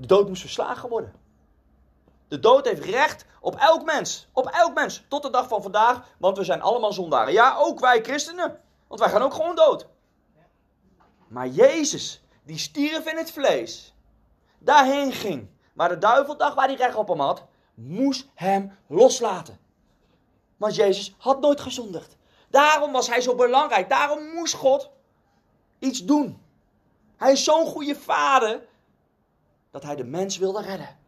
De dood moest verslagen worden. De dood heeft recht op elk mens. Op elk mens. Tot de dag van vandaag. Want we zijn allemaal zondaren. Ja, ook wij christenen. Want wij gaan ook gewoon dood. Maar Jezus, die stierf in het vlees. Daarheen ging. Waar de duivel dacht waar hij recht op hem had. Moest hem loslaten. Want Jezus had nooit gezondigd. Daarom was hij zo belangrijk. Daarom moest God iets doen. Hij is zo'n goede vader dat hij de mens wilde redden.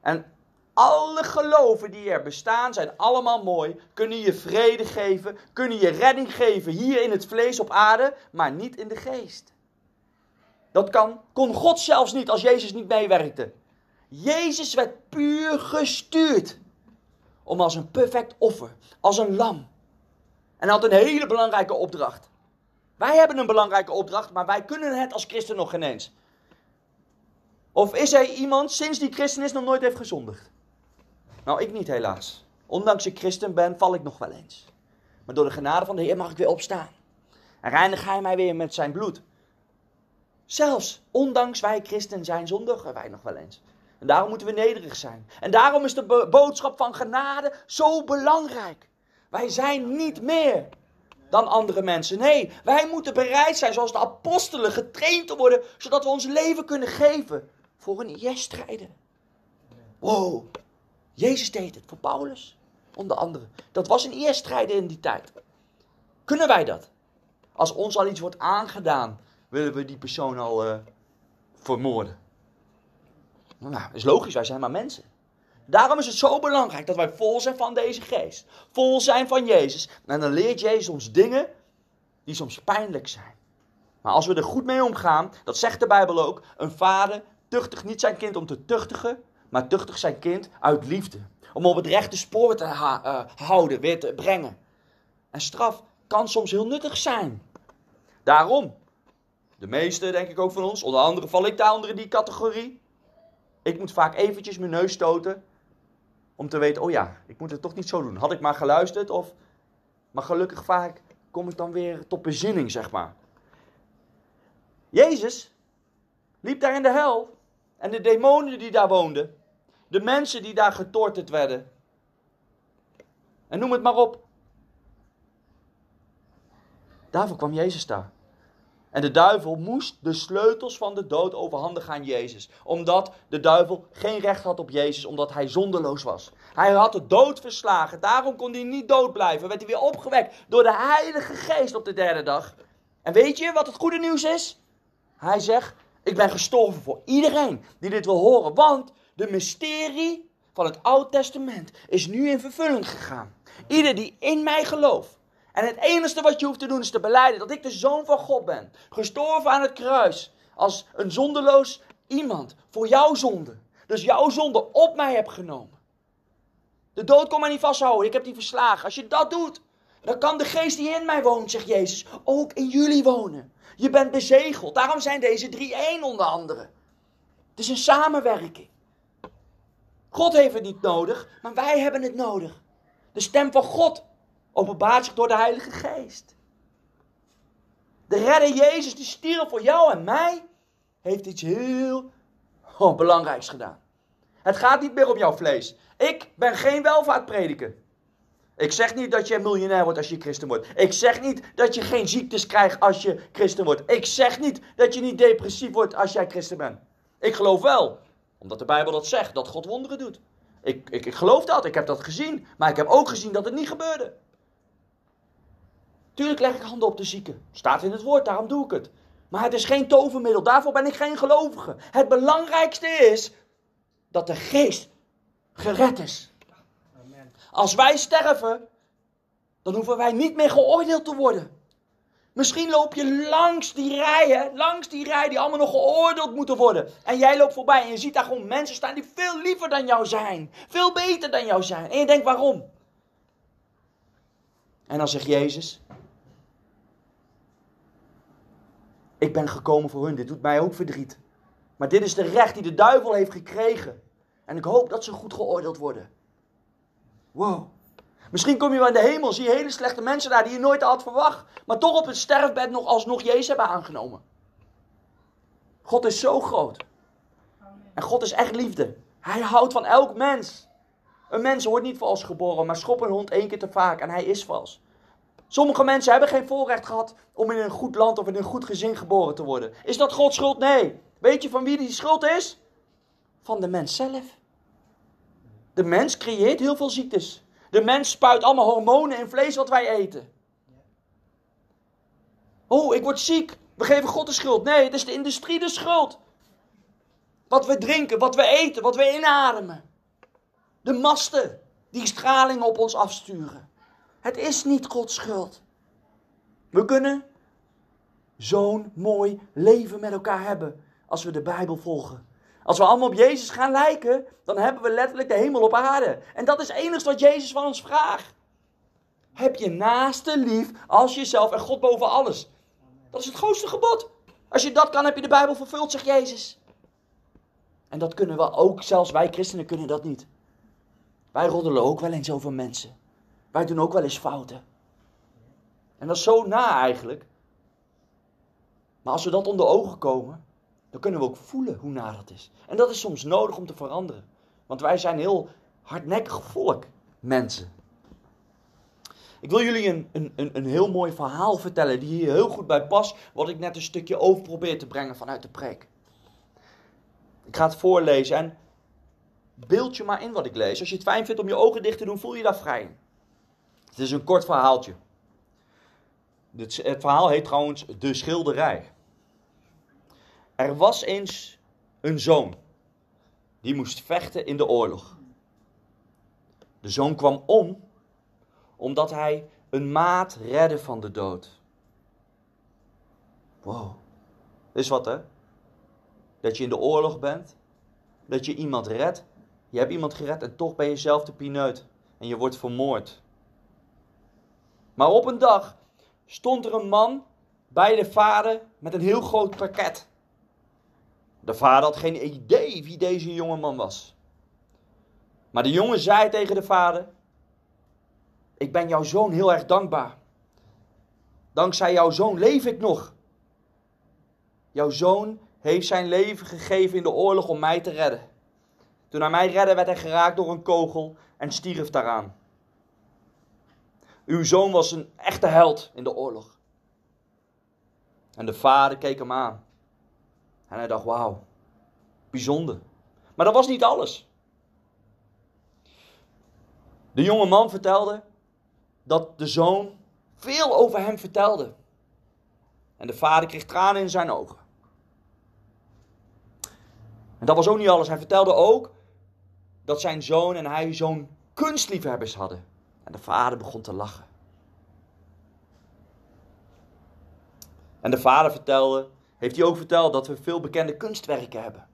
En alle geloven die er bestaan zijn allemaal mooi, kunnen je vrede geven, kunnen je redding geven hier in het vlees op aarde, maar niet in de geest. Dat kan, kon God zelfs niet als Jezus niet meewerkte. Jezus werd puur gestuurd om als een perfect offer, als een lam. En had een hele belangrijke opdracht. Wij hebben een belangrijke opdracht, maar wij kunnen het als christen nog geen eens. Of is er iemand sinds die christen is nog nooit heeft gezondigd? Nou, ik niet helaas. Ondanks ik christen ben, val ik nog wel eens. Maar door de genade van de Heer mag ik weer opstaan. En reinig hij mij weer met zijn bloed. Zelfs, ondanks wij christen zijn, zondigen wij nog wel eens. En daarom moeten we nederig zijn. En daarom is de boodschap van genade zo belangrijk. Wij zijn niet meer dan andere mensen. Nee, wij moeten bereid zijn, zoals de apostelen, getraind te worden, zodat we ons leven kunnen geven voor een IS strijden. Wow, Jezus deed het voor Paulus, onder andere. Dat was een IS strijden in die tijd. Kunnen wij dat? Als ons al iets wordt aangedaan, willen we die persoon al uh, vermoorden. Nou, is logisch, wij zijn maar mensen. Daarom is het zo belangrijk dat wij vol zijn van deze geest. Vol zijn van Jezus. En dan leert Jezus ons dingen die soms pijnlijk zijn. Maar als we er goed mee omgaan, dat zegt de Bijbel ook, een vader tuchtig niet zijn kind om te tuchtigen, maar tuchtig zijn kind uit liefde. Om op het rechte spoor te uh, houden, weer te brengen. En straf kan soms heel nuttig zijn. Daarom, de meeste denk ik ook van ons, onder andere val ik daar onder die categorie. Ik moet vaak eventjes mijn neus stoten om te weten, oh ja, ik moet het toch niet zo doen. Had ik maar geluisterd of... Maar gelukkig vaak kom ik dan weer tot bezinning, zeg maar. Jezus liep daar in de hel. En de demonen die daar woonden. De mensen die daar getorterd werden. En noem het maar op. Daarvoor kwam Jezus daar. En de duivel moest de sleutels van de dood overhandigen aan Jezus. Omdat de duivel geen recht had op Jezus, omdat hij zonderloos was. Hij had de dood verslagen, daarom kon hij niet dood blijven. Werd hij weer opgewekt door de Heilige Geest op de derde dag. En weet je wat het goede nieuws is? Hij zegt, ik ben gestorven voor iedereen die dit wil horen. Want de mysterie van het Oude Testament is nu in vervulling gegaan. Ieder die in mij gelooft. En het enige wat je hoeft te doen is te beleiden dat ik de zoon van God ben. Gestorven aan het kruis. Als een zonderloos iemand. Voor jouw zonde. Dus jouw zonde op mij heb genomen. De dood kon mij niet vasthouden. Ik heb die verslagen. Als je dat doet, dan kan de geest die in mij woont, zegt Jezus, ook in jullie wonen. Je bent bezegeld. Daarom zijn deze drie één onder andere. Het is een samenwerking. God heeft het niet nodig, maar wij hebben het nodig. De stem van God openbaart zich door de Heilige Geest. De redder Jezus die stierf voor jou en mij, heeft iets heel oh, belangrijks gedaan. Het gaat niet meer om jouw vlees. Ik ben geen welvaartprediker. Ik zeg niet dat je miljonair wordt als je christen wordt. Ik zeg niet dat je geen ziektes krijgt als je christen wordt. Ik zeg niet dat je niet depressief wordt als jij christen bent. Ik geloof wel, omdat de Bijbel dat zegt, dat God wonderen doet. Ik, ik, ik geloof dat, ik heb dat gezien. Maar ik heb ook gezien dat het niet gebeurde. Tuurlijk leg ik handen op de zieken. Staat in het woord, daarom doe ik het. Maar het is geen tovermiddel, daarvoor ben ik geen gelovige. Het belangrijkste is dat de geest gered is. Als wij sterven, dan hoeven wij niet meer geoordeeld te worden. Misschien loop je langs die rijen, langs die rij die allemaal nog geoordeeld moeten worden. En jij loopt voorbij en je ziet daar gewoon mensen staan die veel liever dan jou zijn. Veel beter dan jou zijn. En je denkt waarom? En dan zegt Jezus, ik ben gekomen voor hun, dit doet mij ook verdriet. Maar dit is de recht die de duivel heeft gekregen. En ik hoop dat ze goed geoordeeld worden. Wow. Misschien kom je wel in de hemel, zie je hele slechte mensen daar die je nooit had verwacht. Maar toch op het sterfbed nog alsnog Jezus hebben aangenomen. God is zo groot. En God is echt liefde. Hij houdt van elk mens. Een mens wordt niet vals geboren, maar schop een hond één keer te vaak en hij is vals. Sommige mensen hebben geen voorrecht gehad om in een goed land of in een goed gezin geboren te worden. Is dat Gods schuld? Nee. Weet je van wie die schuld is? Van de mens zelf. De mens creëert heel veel ziektes. De mens spuit allemaal hormonen in vlees wat wij eten. Oh, ik word ziek. We geven God de schuld. Nee, het is de industrie de schuld. Wat we drinken, wat we eten, wat we inademen. De masten die straling op ons afsturen. Het is niet Gods schuld. We kunnen zo'n mooi leven met elkaar hebben als we de Bijbel volgen. Als we allemaal op Jezus gaan lijken, dan hebben we letterlijk de hemel op aarde. En dat is het wat Jezus van ons vraagt. Heb je naaste lief als jezelf en God boven alles. Dat is het grootste gebod. Als je dat kan, heb je de Bijbel vervuld, zegt Jezus. En dat kunnen we ook, zelfs wij christenen kunnen dat niet. Wij roddelen ook wel eens over mensen. Wij doen ook wel eens fouten. En dat is zo na eigenlijk. Maar als we dat onder ogen komen, dan kunnen we ook voelen hoe na dat is. En dat is soms nodig om te veranderen. Want wij zijn heel hardnekkig volk, mensen. Ik wil jullie een, een, een, heel mooi verhaal vertellen die hier heel goed bij past, wat ik net een stukje over probeer te brengen vanuit de preek. Ik ga het voorlezen en beeld je maar in wat ik lees. Als je het fijn vindt om je ogen dicht te doen, voel je daar vrij in. Het is een kort verhaaltje. Het, het verhaal heet trouwens De Schilderij. Er was eens een zoon. Die moest vechten in de oorlog. De zoon kwam om omdat hij een maat redde van de dood. Wow. Is wat hè? Dat je in de oorlog bent. Dat je iemand redt. Je hebt iemand gered en toch ben je zelf de pineut. En je wordt vermoord. Maar op een dag stond er een man bij de vader met een heel groot pakket. De vader had geen idee wie deze jonge man was. Maar de jongen zei tegen de vader: Ik ben jouw zoon heel erg dankbaar. Dankzij jouw zoon leef ik nog. Jouw zoon heeft zijn leven gegeven in de oorlog om mij te redden. Toen hij mij redde, werd hij geraakt door een kogel en stierf daaraan. Uw zoon was een echte held in de oorlog. En de vader keek hem aan. En hij dacht, wauw, bijzonder. Maar dat was niet alles. De jonge man vertelde dat de zoon veel over hem vertelde. En de vader kreeg tranen in zijn ogen. En dat was ook niet alles. Hij vertelde ook dat zijn zoon en hij zo'n kunstliefhebbers hadden. En de vader begon te lachen. En de vader vertelde, heeft hij ook verteld dat we veel bekende kunstwerken hebben.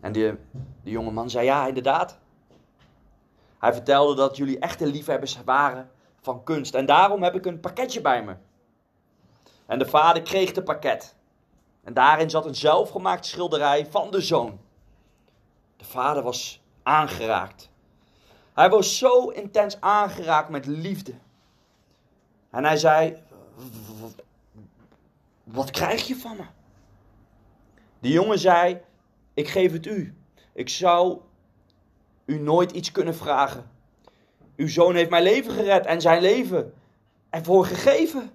En de, de jonge man zei ja, inderdaad. Hij vertelde dat jullie echte liefhebbers waren van kunst. En daarom heb ik een pakketje bij me. En de vader kreeg het pakket. En daarin zat een zelfgemaakt schilderij van de zoon. De vader was aangeraakt. Hij was zo intens aangeraakt met liefde. En hij zei: Wat krijg je van me? De jongen zei: Ik geef het u. Ik zou u nooit iets kunnen vragen. Uw zoon heeft mijn leven gered en zijn leven ervoor gegeven.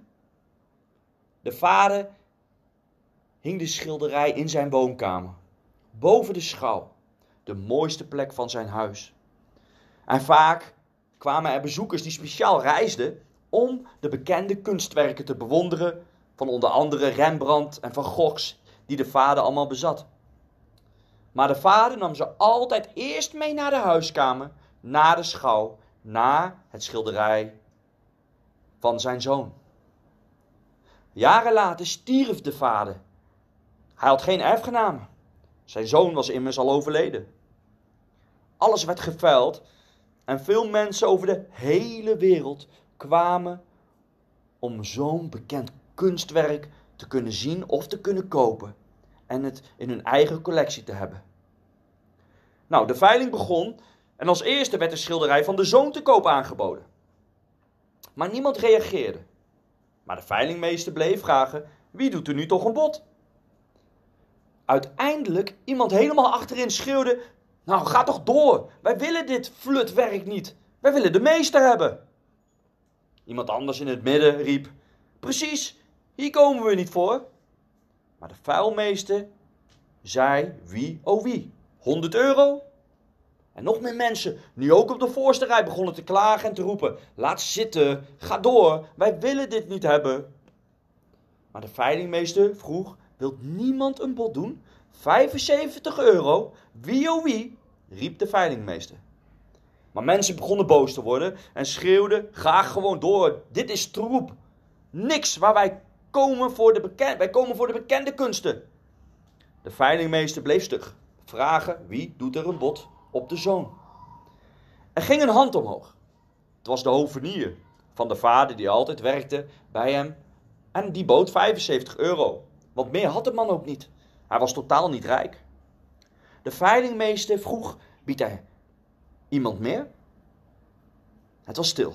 De vader hing de schilderij in zijn woonkamer, boven de schouw, de mooiste plek van zijn huis. En vaak kwamen er bezoekers die speciaal reisden om de bekende kunstwerken te bewonderen van onder andere Rembrandt en Van Goghs, die de vader allemaal bezat. Maar de vader nam ze altijd eerst mee naar de huiskamer, naar de schouw, naar het schilderij van zijn zoon. Jaren later stierf de vader. Hij had geen erfgenamen. Zijn zoon was immers al overleden. Alles werd geveild en veel mensen over de hele wereld kwamen om zo'n bekend kunstwerk te kunnen zien of te kunnen kopen en het in hun eigen collectie te hebben. Nou, de veiling begon en als eerste werd de schilderij van de zoon te koop aangeboden. Maar niemand reageerde. Maar de veilingmeester bleef vragen: wie doet er nu toch een bod? Uiteindelijk iemand helemaal achterin schreeuwde: Nou, ga toch door! Wij willen dit flutwerk niet. Wij willen de meester hebben. Iemand anders in het midden riep: Precies, hier komen we niet voor. Maar de vuilmeester zei: Wie, oh wie? 100 euro? En nog meer mensen, nu ook op de voorste rij, begonnen te klagen en te roepen: Laat zitten, ga door, wij willen dit niet hebben. Maar de veilingmeester vroeg: Wilt niemand een bod doen? 75 euro? Wie oh wie? riep de veilingmeester. Maar mensen begonnen boos te worden en schreeuwden: Ga gewoon door, dit is troep. Niks waar wij komen voor de, bekende, wij komen voor de bekende kunsten. De veilingmeester bleef stug. Vragen: Wie doet er een bod? op de zoon. Er ging een hand omhoog. Het was de hovenier van de vader die altijd werkte bij hem. En die bood 75 euro. Want meer had de man ook niet. Hij was totaal niet rijk. De veilingmeester vroeg: biedt hij iemand meer? Het was stil.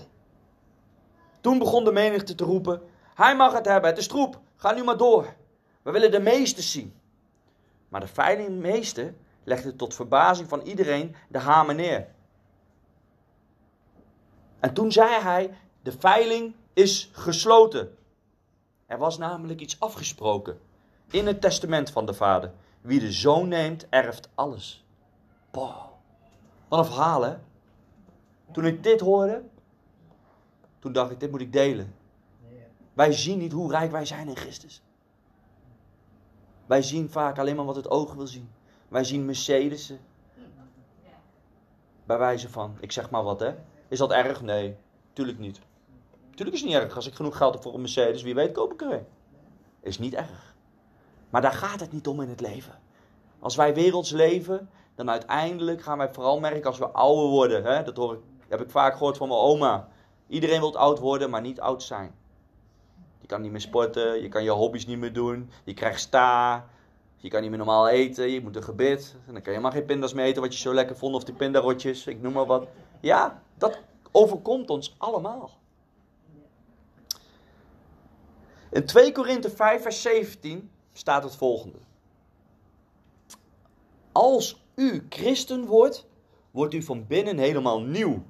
Toen begon de menigte te roepen: Hij mag het hebben, het is troep, ga nu maar door. We willen de meester zien. Maar de veilingmeester legde tot verbazing van iedereen de hamer neer. En toen zei hij: De veiling is gesloten. Er was namelijk iets afgesproken in het testament van de vader. Wie de zoon neemt, erft alles. Boah, wat een verhaal hè. Toen ik dit hoorde, toen dacht ik, dit moet ik delen. Wij zien niet hoe rijk wij zijn in Christus. Wij zien vaak alleen maar wat het oog wil zien. Wij zien Mercedes'en. Bij wijze van, ik zeg maar wat hè. Is dat erg? Nee, tuurlijk niet. Tuurlijk is het niet erg. Als ik genoeg geld heb voor een Mercedes, wie weet koop ik er een. Is niet erg. Maar daar gaat het niet om in het leven. Als wij werelds leven, dan uiteindelijk gaan wij vooral merken als we ouder worden. Hè? Dat hoor ik, heb ik vaak gehoord van mijn oma. Iedereen wil oud worden, maar niet oud zijn. Kan niet meer sporten, je kan je hobby's niet meer doen, je krijgt sta, je kan niet meer normaal eten, je moet een gebit. En dan kan je helemaal geen pindas meer eten wat je zo lekker vond. Of die pindarotjes, ik noem maar wat. Ja, dat overkomt ons allemaal. In 2 Korinthe 5 vers 17 staat het volgende. Als u christen wordt, wordt u van binnen helemaal nieuw.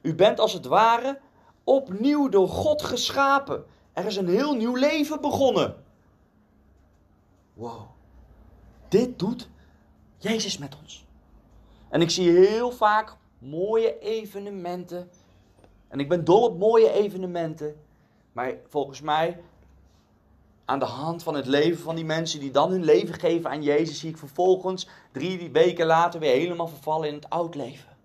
U bent als het ware opnieuw door God geschapen. Er is een heel nieuw leven begonnen. Wow. Dit doet Jezus met ons. En ik zie heel vaak mooie evenementen. En ik ben dol op mooie evenementen. Maar volgens mij, aan de hand van het leven van die mensen die dan hun leven geven aan Jezus, zie ik vervolgens drie weken later weer helemaal vervallen in het oud leven.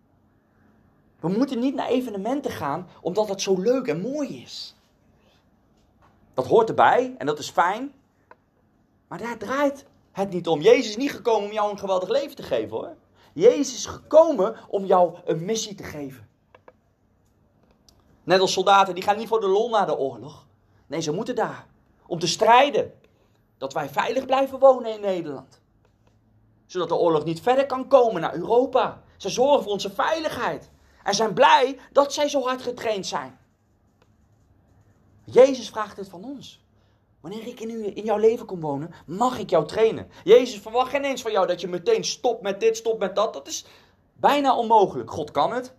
We moeten niet naar evenementen gaan omdat het zo leuk en mooi is. Dat hoort erbij en dat is fijn. Maar daar draait het niet om. Jezus is niet gekomen om jou een geweldig leven te geven hoor. Jezus is gekomen om jou een missie te geven. Net als soldaten, die gaan niet voor de lol naar de oorlog. Nee, ze moeten daar. Om te strijden. Dat wij veilig blijven wonen in Nederland. Zodat de oorlog niet verder kan komen naar Europa. Ze zorgen voor onze veiligheid. En zijn blij dat zij zo hard getraind zijn. Jezus vraagt het van ons. Wanneer ik in, u, in jouw leven kom wonen, mag ik jou trainen. Jezus verwacht geen eens van jou dat je meteen stopt met dit, stopt met dat. Dat is bijna onmogelijk. God kan het.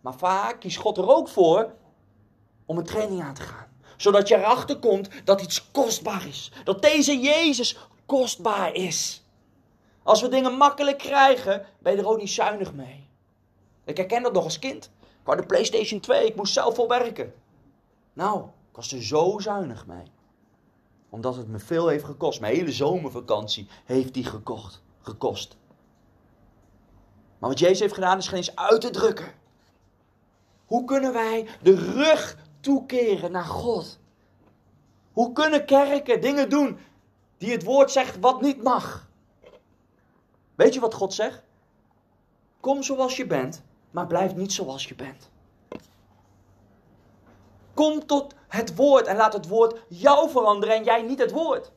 Maar vaak kiest God er ook voor om een training aan te gaan. Zodat je erachter komt dat iets kostbaar is. Dat deze Jezus kostbaar is. Als we dingen makkelijk krijgen, ben je er ook niet zuinig mee. Ik herken dat nog als kind. Ik had de PlayStation 2, ik moest zelf vol werken. Nou, ik was er zo zuinig mee omdat het me veel heeft gekost. Mijn hele zomervakantie heeft die gekocht, gekost. Maar wat Jezus heeft gedaan is geen eens uit te drukken. Hoe kunnen wij de rug toekeren naar God? Hoe kunnen kerken dingen doen die het woord zegt wat niet mag? Weet je wat God zegt? Kom zoals je bent, maar blijf niet zoals je bent. Kom tot het woord en laat het woord jou veranderen en jij niet het woord.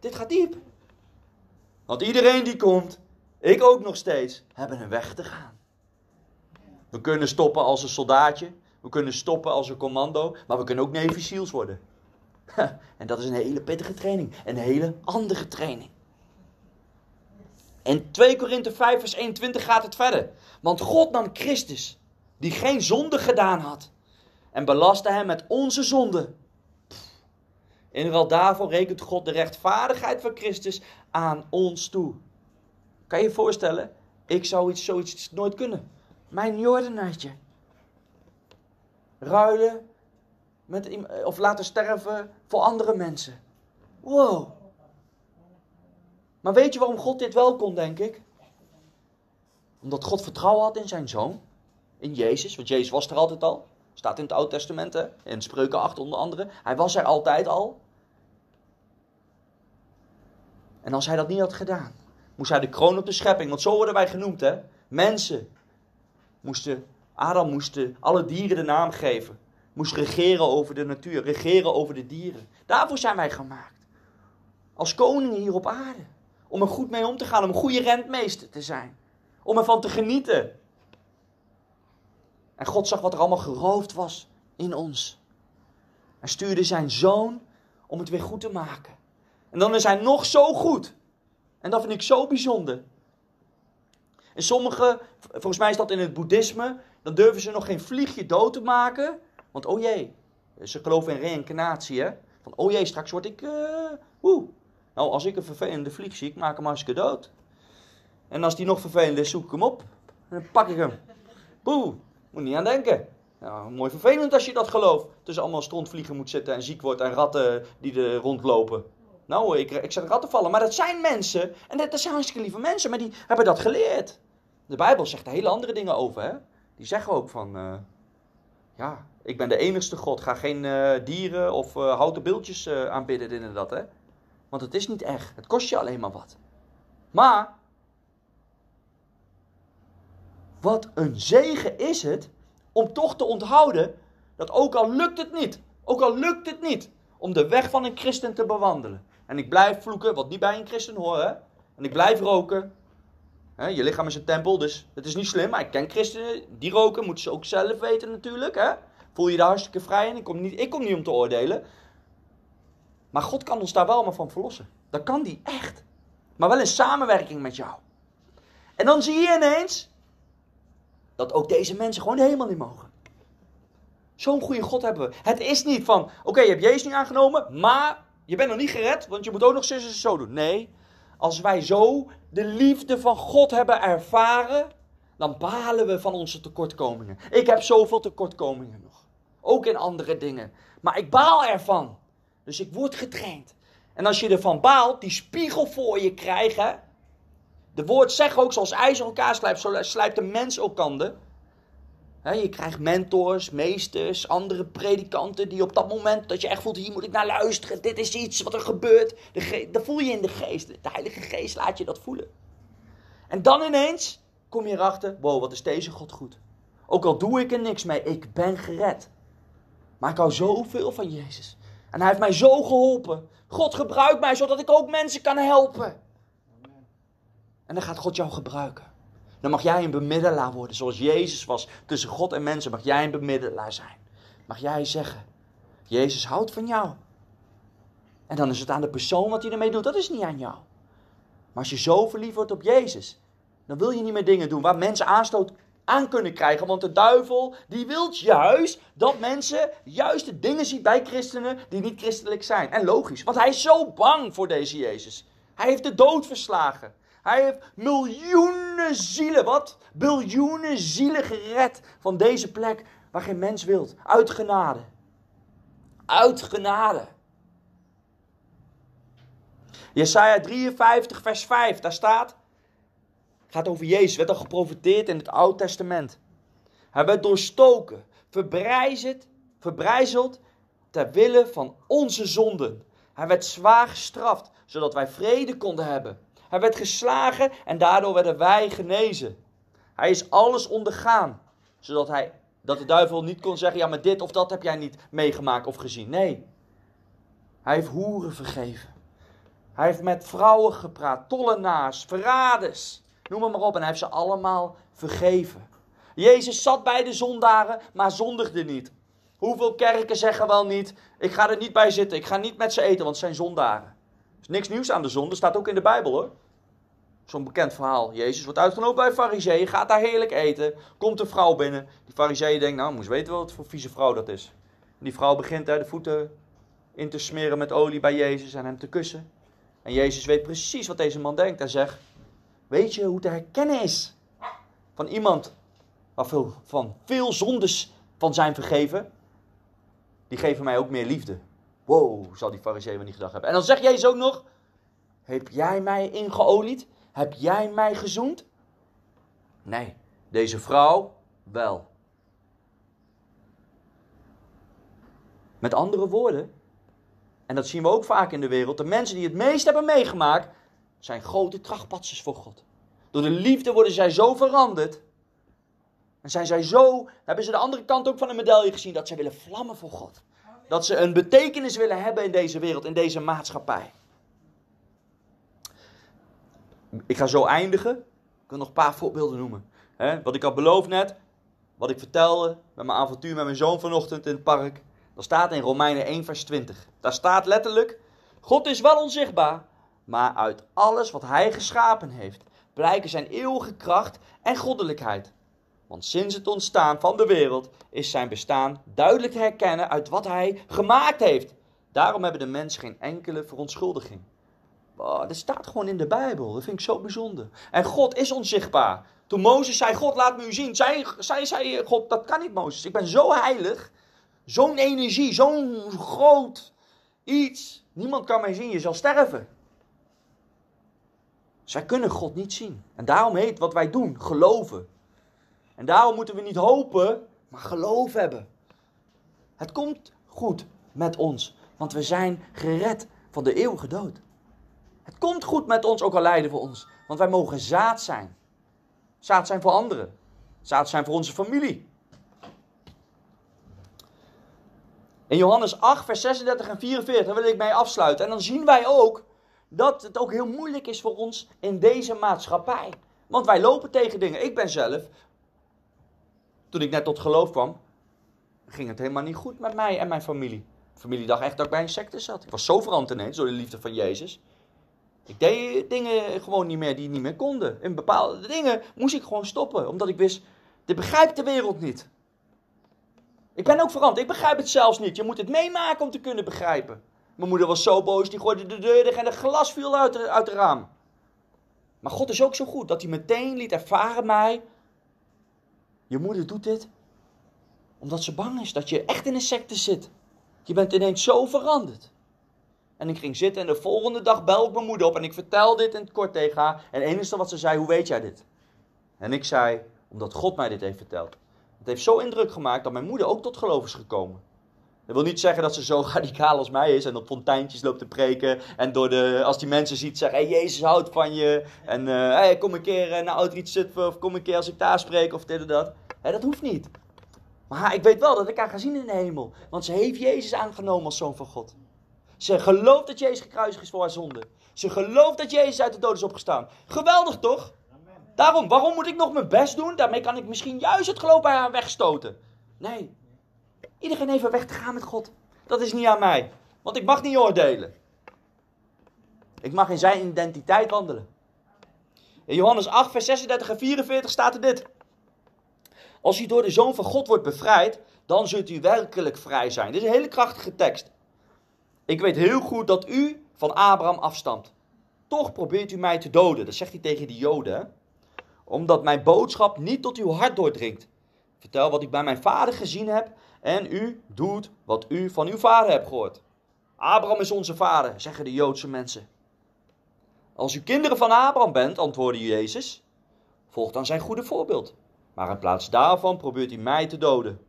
Dit gaat diep. Want iedereen die komt, ik ook nog steeds, hebben een weg te gaan. We kunnen stoppen als een soldaatje, we kunnen stoppen als een commando, maar we kunnen ook Navy SEALs worden. En dat is een hele pittige training, een hele andere training. In 2 Korinthe 5 vers 21 gaat het verder. Want God nam Christus, die geen zonde gedaan had, en belastte hem met onze zonde. In ruil daarvoor rekent God de rechtvaardigheid van Christus aan ons toe. Kan je je voorstellen? Ik zou iets, zoiets nooit kunnen. Mijn Jordenaatje. Ruilen met, of laten sterven voor andere mensen. Wow. Maar weet je waarom God dit wel kon, denk ik? Omdat God vertrouwen had in zijn zoon. In Jezus, want Jezus was er altijd al. Staat in het Oude Testament, hè? in Spreuken 8 onder andere. Hij was er altijd al. En als hij dat niet had gedaan, moest hij de kroon op de schepping, want zo worden wij genoemd, hè? Mensen moesten, Adam moest alle dieren de naam geven. Moest regeren over de natuur, regeren over de dieren. Daarvoor zijn wij gemaakt. Als koningen hier op aarde. Om er goed mee om te gaan, om een goede rentmeester te zijn. Om ervan te genieten. En God zag wat er allemaal geroofd was in ons. Hij stuurde zijn zoon om het weer goed te maken. En dan is hij nog zo goed. En dat vind ik zo bijzonder. En sommige, volgens mij is dat in het boeddhisme, dan durven ze nog geen vliegje dood te maken. Want oh jee, ze geloven in reïncarnatie hè. Van oh jee, straks word ik, uh, woe. Nou, als ik een vervelende vlieg zie, ik maak hem hartstikke dood. En als die nog vervelend is, zoek ik hem op. En dan pak ik hem. Boe, moet niet aan denken. Mooi vervelend als je dat gelooft. Tussen allemaal strontvliegen moet zitten en ziek wordt en ratten die er rondlopen. Nou, ik, ik zet ratten vallen. Maar dat zijn mensen. En dat zijn hartstikke lieve mensen. Maar die hebben dat geleerd. De Bijbel zegt er hele andere dingen over. Hè? Die zeggen ook van... Uh, ja, ik ben de enigste God. Ga geen uh, dieren of uh, houten beeldjes aanbidden. En dat. Hè? Want het is niet echt. Het kost je alleen maar wat. Maar... Wat een zegen is het om toch te onthouden dat ook al lukt het niet, ook al lukt het niet, om de weg van een christen te bewandelen. En ik blijf vloeken, wat niet bij een christen hoort. En ik blijf roken. Je lichaam is een tempel, dus het is niet slim. Maar ik ken christenen die roken, moeten ze ook zelf weten natuurlijk. Voel je daar hartstikke vrij in? Ik kom, niet, ik kom niet om te oordelen. Maar God kan ons daar wel maar van verlossen. Dat kan die echt. Maar wel in samenwerking met jou. En dan zie je ineens dat ook deze mensen gewoon helemaal niet mogen. Zo'n goede God hebben we. Het is niet van, oké, je hebt Jezus niet aangenomen, maar je bent nog niet gered, want je moet ook nog zus en zo doen. Nee, als wij zo de liefde van God hebben ervaren, dan balen we van onze tekortkomingen. Ik heb zoveel tekortkomingen nog. Ook in andere dingen. Maar ik baal ervan. Dus ik word getraind. En als je ervan baalt, die spiegel voor je krijgen. De woord zegt ook, zoals ijzer elkaar slijpt, zo slijpt de mens elkander je krijgt mentors, meesters, andere predikanten die op dat moment dat je echt voelt, hier moet ik naar luisteren, dit is iets wat er gebeurt. Dat voel je in de geest. De Heilige Geest laat je dat voelen. En dan ineens kom je erachter, wow, wat is deze God goed. Ook al doe ik er niks mee, ik ben gered. Maar ik hou zoveel van Jezus. En hij heeft mij zo geholpen. God gebruikt mij zodat ik ook mensen kan helpen. En dan gaat God jou gebruiken. Dan mag jij een bemiddelaar worden, zoals Jezus was tussen God en mensen. Mag jij een bemiddelaar zijn. Mag jij zeggen, Jezus houdt van jou. En dan is het aan de persoon wat hij ermee doet, dat is niet aan jou. Maar als je zo verliefd wordt op Jezus, dan wil je niet meer dingen doen waar mensen aanstoot aan kunnen krijgen. Want de duivel, die wil juist dat mensen juist de dingen zien bij christenen die niet christelijk zijn. En logisch, want hij is zo bang voor deze Jezus. Hij heeft de dood verslagen. Hij heeft miljoenen zielen, wat? Biljoenen zielen gered van deze plek waar geen mens wilt. Uit genade. Uit genade. Jesaja 53, vers 5, daar staat. gaat over Jezus, werd al geprofiteerd in het Oude Testament. Hij werd doorstoken, verbrijzeld, verbrijzeld ter wille van onze zonden. Hij werd zwaar gestraft, zodat wij vrede konden hebben. Hij werd geslagen en daardoor werden wij genezen. Hij is alles ondergaan, zodat hij, dat de duivel niet kon zeggen, ja maar dit of dat heb jij niet meegemaakt of gezien. Nee, hij heeft hoeren vergeven. Hij heeft met vrouwen gepraat, tollenaars, verraders, noem maar, maar op. En hij heeft ze allemaal vergeven. Jezus zat bij de zondaren, maar zondigde niet. Hoeveel kerken zeggen wel niet, ik ga er niet bij zitten, ik ga niet met ze eten, want het zijn zondaren. Niks nieuws aan de zonde, staat ook in de Bijbel hoor. Zo'n bekend verhaal. Jezus wordt uitgenodigd bij fariseeën, gaat daar heerlijk eten. Komt een vrouw binnen. Die fariseeën denkt, nou, moest weten wat voor vieze vrouw dat is. En die vrouw begint hè, de voeten in te smeren met olie bij Jezus en hem te kussen. En Jezus weet precies wat deze man denkt. Hij zegt, weet je hoe te herkennen is van iemand waarvan veel zondes van zijn vergeven? Die geven mij ook meer liefde. Wow, zal die fariseeën wel niet gedacht hebben. En dan zegt Jezus ook nog, heb jij mij ingeolied? Heb jij mij gezoend? Nee, deze vrouw wel. Met andere woorden, en dat zien we ook vaak in de wereld, de mensen die het meest hebben meegemaakt, zijn grote trachtpatsers voor God. Door de liefde worden zij zo veranderd. En zijn zij zo, hebben ze de andere kant ook van de medaille gezien, dat zij willen vlammen voor God. Dat ze een betekenis willen hebben in deze wereld, in deze maatschappij. Ik ga zo eindigen. Ik wil nog een paar voorbeelden noemen. wat ik had beloofd net, wat ik vertelde met mijn avontuur met mijn zoon vanochtend in het park. Dat staat in Romeinen 1, vers 20. Daar staat letterlijk: God is wel onzichtbaar, maar uit alles wat Hij geschapen heeft, blijken zijn eeuwige kracht en goddelijkheid. Want sinds het ontstaan van de wereld is zijn bestaan duidelijk herkennen uit wat Hij gemaakt heeft. Daarom hebben de mensen geen enkele verontschuldiging. Dat staat gewoon in de Bijbel. Dat vind ik zo bijzonder. En God is onzichtbaar. Toen Mozes zei: God, laat me u zien. Zij zei, zei God: Dat kan niet, Mozes. Ik ben zo heilig. Zo'n energie, zo'n groot iets. Niemand kan mij zien, je zal sterven. Zij kunnen God niet zien. En daarom heet wat wij doen geloven. En daarom moeten we niet hopen, maar geloof hebben. Het komt goed met ons, want we zijn gered van de eeuwige dood. Het komt goed met ons, ook al lijden voor ons, want wij mogen zaad zijn. Zaad zijn voor anderen. Zaad zijn voor onze familie. In Johannes 8, vers 36 en 44 daar wil ik mee afsluiten. En dan zien wij ook dat het ook heel moeilijk is voor ons in deze maatschappij. Want wij lopen tegen dingen. Ik ben zelf, toen ik net tot geloof kwam, ging het helemaal niet goed met mij en mijn familie. Familie dacht echt dat ik bij een secte zat. Ik was zo veranderd ineens door de liefde van Jezus. Ik deed dingen gewoon niet meer die niet meer konden. In bepaalde dingen moest ik gewoon stoppen, omdat ik wist, dit begrijpt de wereld niet. Ik ben ook veranderd. Ik begrijp het zelfs niet. Je moet het meemaken om te kunnen begrijpen. Mijn moeder was zo boos, die gooide de deur dicht en het glas viel uit, uit het raam. Maar God is ook zo goed dat hij meteen liet ervaren mij. Je moeder doet dit omdat ze bang is dat je echt in een secte zit. Je bent ineens zo veranderd. En ik ging zitten en de volgende dag bel ik mijn moeder op en ik vertel dit in het kort tegen haar. En het enige wat ze zei, hoe weet jij dit? En ik zei, omdat God mij dit heeft verteld. Het heeft zo indruk gemaakt dat mijn moeder ook tot geloof is gekomen. Dat wil niet zeggen dat ze zo radicaal als mij is en op fonteintjes loopt te preken. En door de, als die mensen ziet zeggen, hey, Jezus houdt van je. En uh, hey, kom een keer uh, naar Outreach Zutphen of kom een keer als ik daar spreek of dit en dat. Hey, dat hoeft niet. Maar ik weet wel dat ik haar ga zien in de hemel. Want ze heeft Jezus aangenomen als zoon van God. Ze gelooft dat Jezus gekruisigd is voor haar zonde. Ze gelooft dat Jezus uit de dood is opgestaan. Geweldig toch? Daarom, waarom moet ik nog mijn best doen? Daarmee kan ik misschien juist het geloof bij haar wegstoten. Nee. Iedereen een weg te gaan met God. Dat is niet aan mij. Want ik mag niet oordelen. Ik mag in zijn identiteit wandelen. In Johannes 8, vers 36 en 44 staat er dit. Als u door de Zoon van God wordt bevrijd, dan zult u werkelijk vrij zijn. Dit is een hele krachtige tekst. Ik weet heel goed dat u van Abraham afstamt. Toch probeert u mij te doden. Dat zegt hij tegen die Joden. Omdat mijn boodschap niet tot uw hart doordringt. Vertel wat ik bij mijn vader gezien heb. En u doet wat u van uw vader hebt gehoord. Abraham is onze vader, zeggen de Joodse mensen. Als u kinderen van Abraham bent, antwoordde Jezus, volg dan zijn goede voorbeeld. Maar in plaats daarvan probeert u mij te doden.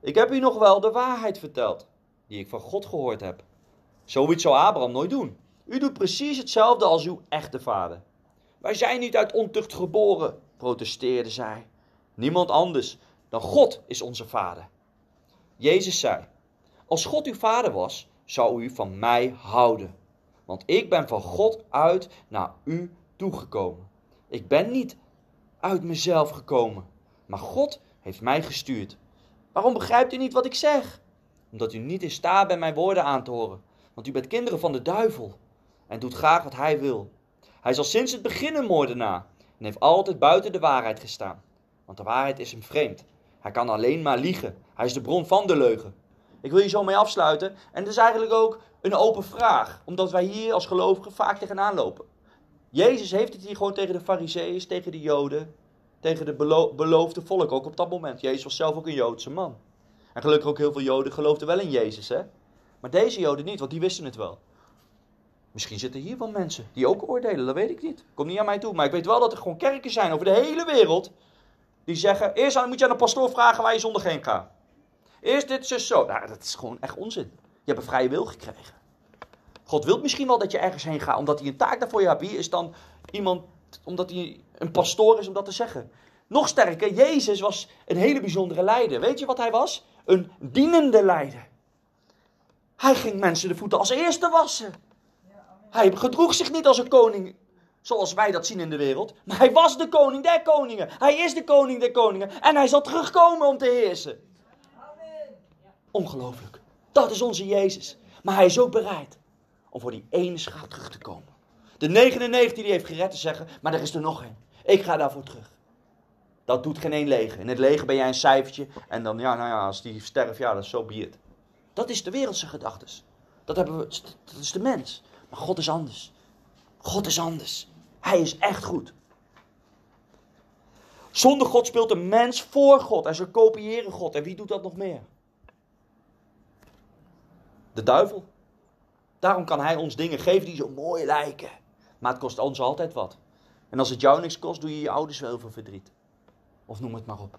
Ik heb u nog wel de waarheid verteld. die ik van God gehoord heb. Zoiets zou Abraham nooit doen. U doet precies hetzelfde als uw echte vader. Wij zijn niet uit ontucht geboren, protesteerde zij. Niemand anders dan God is onze vader. Jezus zei: Als God uw vader was, zou u van mij houden. Want ik ben van God uit naar u toegekomen. Ik ben niet uit mezelf gekomen, maar God heeft mij gestuurd. Waarom begrijpt u niet wat ik zeg? Omdat u niet in staat bent mijn woorden aan te horen. Want u bent kinderen van de duivel en doet graag wat hij wil. Hij is al sinds het begin een moordenaar en heeft altijd buiten de waarheid gestaan. Want de waarheid is hem vreemd. Hij kan alleen maar liegen. Hij is de bron van de leugen. Ik wil hier zo mee afsluiten. En het is eigenlijk ook een open vraag, omdat wij hier als gelovigen vaak tegenaan lopen. Jezus heeft het hier gewoon tegen de fariseeën, tegen de joden, tegen de belo beloofde volk ook op dat moment. Jezus was zelf ook een Joodse man. En gelukkig ook heel veel joden geloofden wel in Jezus, hè. Maar deze joden niet, want die wisten het wel. Misschien zitten hier wel mensen die ook oordelen, dat weet ik niet. Komt niet aan mij toe. Maar ik weet wel dat er gewoon kerken zijn over de hele wereld. Die zeggen, eerst moet je aan de pastoor vragen waar je zondag heen gaat. Eerst dit, zus, zo. Nou, dat is gewoon echt onzin. Je hebt een vrije wil gekregen. God wil misschien wel dat je ergens heen gaat, omdat hij een taak daarvoor je hebt. Wie is dan iemand, omdat hij een pastoor is om dat te zeggen? Nog sterker, Jezus was een hele bijzondere leider. Weet je wat hij was? Een dienende leider. Hij ging mensen de voeten als eerste wassen. Hij gedroeg zich niet als een koning, zoals wij dat zien in de wereld. Maar hij was de koning der koningen. Hij is de koning der koningen. En hij zal terugkomen om te heersen. Ongelooflijk. Dat is onze Jezus. Maar hij is ook bereid om voor die ene schaap terug te komen. De 99 die heeft gered te zeggen, maar er is er nog één. Ik ga daarvoor terug. Dat doet geen één leger. In het leger ben jij een cijfertje en dan, ja, nou ja, als die sterft, ja, dat is zo so Dat is de wereldse gedachtes. Dat, hebben we, dat is de mens. Maar God is anders. God is anders. Hij is echt goed. Zonder God speelt een mens voor God en ze kopiëren God. En wie doet dat nog meer? De duivel. Daarom kan hij ons dingen geven die zo mooi lijken. Maar het kost ons altijd wat. En als het jou niks kost, doe je je ouders wel veel verdriet. Of noem het maar op.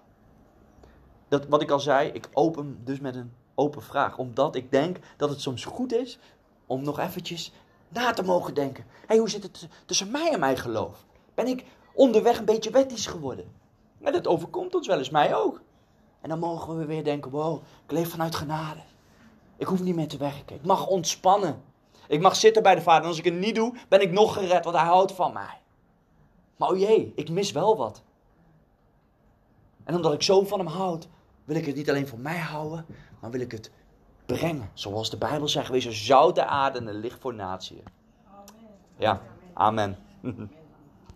Dat, wat ik al zei, ik open dus met een open vraag. Omdat ik denk dat het soms goed is om nog eventjes na te mogen denken. Hé, hey, hoe zit het tussen mij en mijn geloof? Ben ik onderweg een beetje wettisch geworden? En dat overkomt ons wel eens, mij ook. En dan mogen we weer denken, wow, ik leef vanuit genade. Ik hoef niet meer te werken. Ik mag ontspannen. Ik mag zitten bij de Vader. En als ik het niet doe, ben ik nog gered, want Hij houdt van mij. Maar oh jee, ik mis wel wat. En omdat ik zo van Hem houd, wil ik het niet alleen voor mij houden, maar wil ik het brengen. Zoals de Bijbel zegt, wees een de aarde en een licht voor natie. Ja, amen.